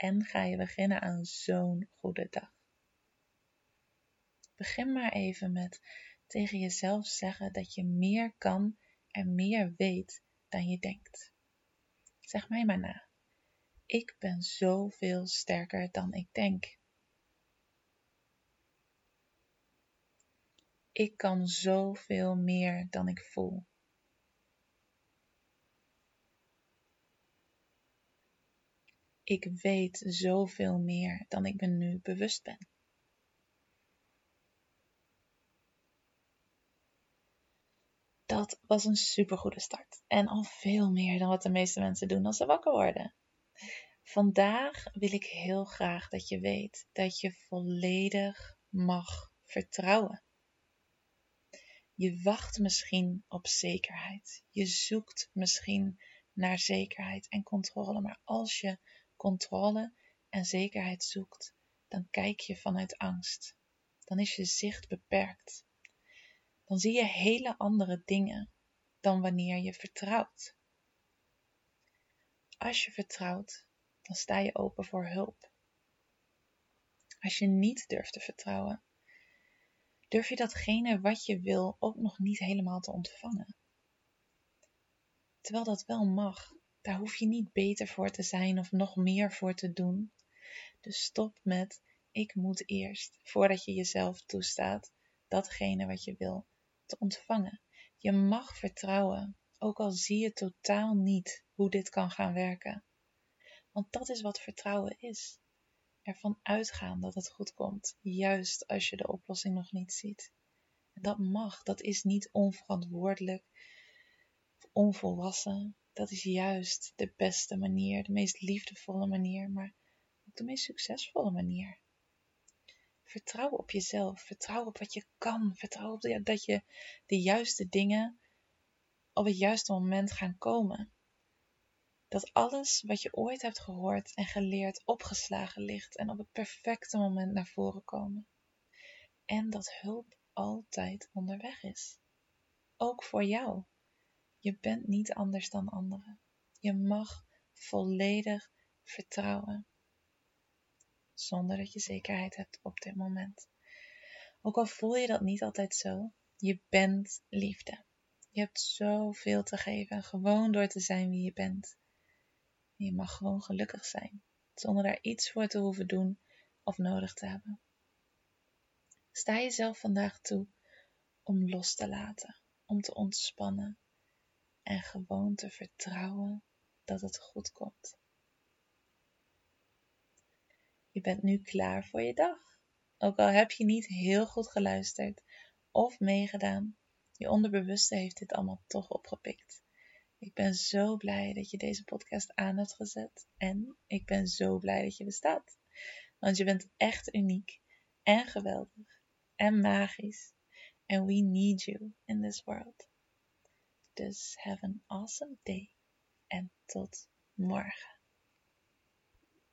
en ga je beginnen aan zo'n goede dag. Begin maar even met tegen jezelf zeggen dat je meer kan en meer weet dan je denkt. Zeg mij maar na. Ik ben zoveel sterker dan ik denk. Ik kan zoveel meer dan ik voel. Ik weet zoveel meer dan ik me nu bewust ben. Dat was een supergoede start. En al veel meer dan wat de meeste mensen doen als ze wakker worden. Vandaag wil ik heel graag dat je weet dat je volledig mag vertrouwen. Je wacht misschien op zekerheid. Je zoekt misschien naar zekerheid en controle. Maar als je controle en zekerheid zoekt, dan kijk je vanuit angst. Dan is je zicht beperkt. Dan zie je hele andere dingen dan wanneer je vertrouwt. Als je vertrouwt, dan sta je open voor hulp. Als je niet durft te vertrouwen, durf je datgene wat je wil ook nog niet helemaal te ontvangen. Terwijl dat wel mag, daar hoef je niet beter voor te zijn of nog meer voor te doen. Dus stop met ik moet eerst, voordat je jezelf toestaat, datgene wat je wil te ontvangen. Je mag vertrouwen, ook al zie je totaal niet hoe dit kan gaan werken. Want dat is wat vertrouwen is. Ervan uitgaan dat het goed komt, juist als je de oplossing nog niet ziet. En dat mag, dat is niet onverantwoordelijk of onvolwassen dat is juist de beste manier, de meest liefdevolle manier, maar ook de meest succesvolle manier. Vertrouw op jezelf, vertrouw op wat je kan, vertrouw op dat je de juiste dingen op het juiste moment gaan komen. Dat alles wat je ooit hebt gehoord en geleerd opgeslagen ligt en op het perfecte moment naar voren komen. En dat hulp altijd onderweg is. Ook voor jou. Je bent niet anders dan anderen. Je mag volledig vertrouwen. Zonder dat je zekerheid hebt op dit moment. Ook al voel je dat niet altijd zo, je bent liefde. Je hebt zoveel te geven, gewoon door te zijn wie je bent. je mag gewoon gelukkig zijn, zonder daar iets voor te hoeven doen of nodig te hebben. Sta jezelf vandaag toe om los te laten, om te ontspannen, en gewoon te vertrouwen dat het goed komt. Je bent nu klaar voor je dag. Ook al heb je niet heel goed geluisterd of meegedaan, je onderbewuste heeft dit allemaal toch opgepikt. Ik ben zo blij dat je deze podcast aan hebt gezet en ik ben zo blij dat je bestaat. Want je bent echt uniek en geweldig en magisch. And we need you in this world. Dus have an awesome day en tot morgen.